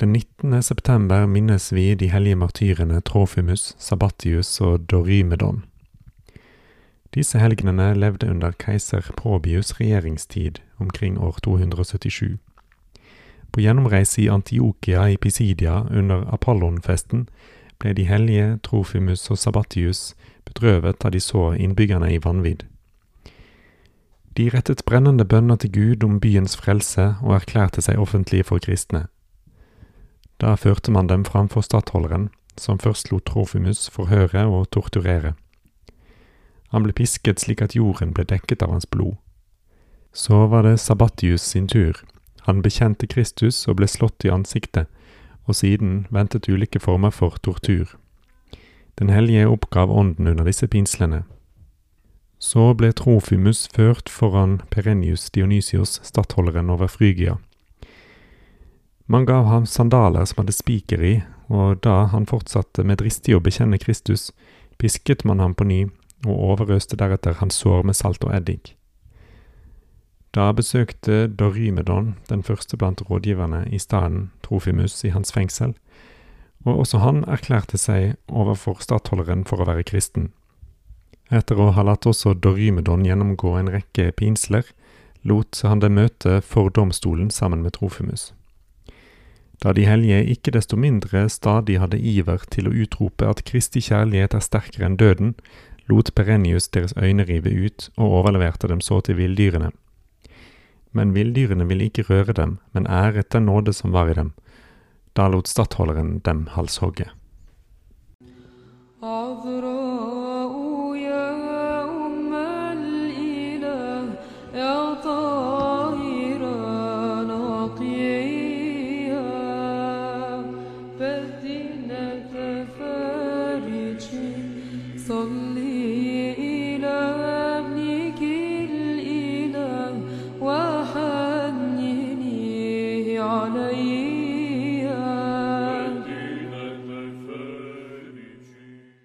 Den 19. september minnes vi de hellige martyrene Trofimus, Sabatius og Dorymedon. Disse helgenene levde under keiser Probius' regjeringstid, omkring år 277. På gjennomreise i Antiokia i Pisidia under Apollonfesten ble de hellige Trofimus og Sabatius bedrøvet da de så innbyggerne i vanvidd. De rettet brennende bønner til Gud om byens frelse og erklærte seg offentlig for kristne. Da førte man dem framfor stattholderen, som først lot Trofimus forhøre og torturere. Han ble pisket slik at jorden ble dekket av hans blod. Så var det Sabatius sin tur. Han bekjente Kristus og ble slått i ansiktet, og siden ventet ulike former for tortur. Den hellige oppgav ånden under disse pinslene. Så ble Trofimus ført foran Perenius Dionysios, stattholderen over Frygia. Man gav ham sandaler som hadde spiker i, og da han fortsatte med dristig å bekjenne Kristus, pisket man ham på ny og overøste deretter hans sår med salt og eddik. Da besøkte Dorymedon, den første blant rådgiverne i staden, Trofimus i hans fengsel, og også han erklærte seg overfor stattholderen for å være kristen. Etter å ha latt også Dorymedon gjennomgå en rekke pinsler, lot han dem møte for domstolen sammen med Trofimus da de hellige ikke desto mindre stadig hadde iver til å utrope at Kristi kjærlighet er sterkere enn døden, lot Perenius deres øyne rive ut og overleverte dem så til villdyrene. Men villdyrene ville ikke røre dem, men æret den nåde som var i dem. Da lot stattholderen dem halshogge. Avro. solely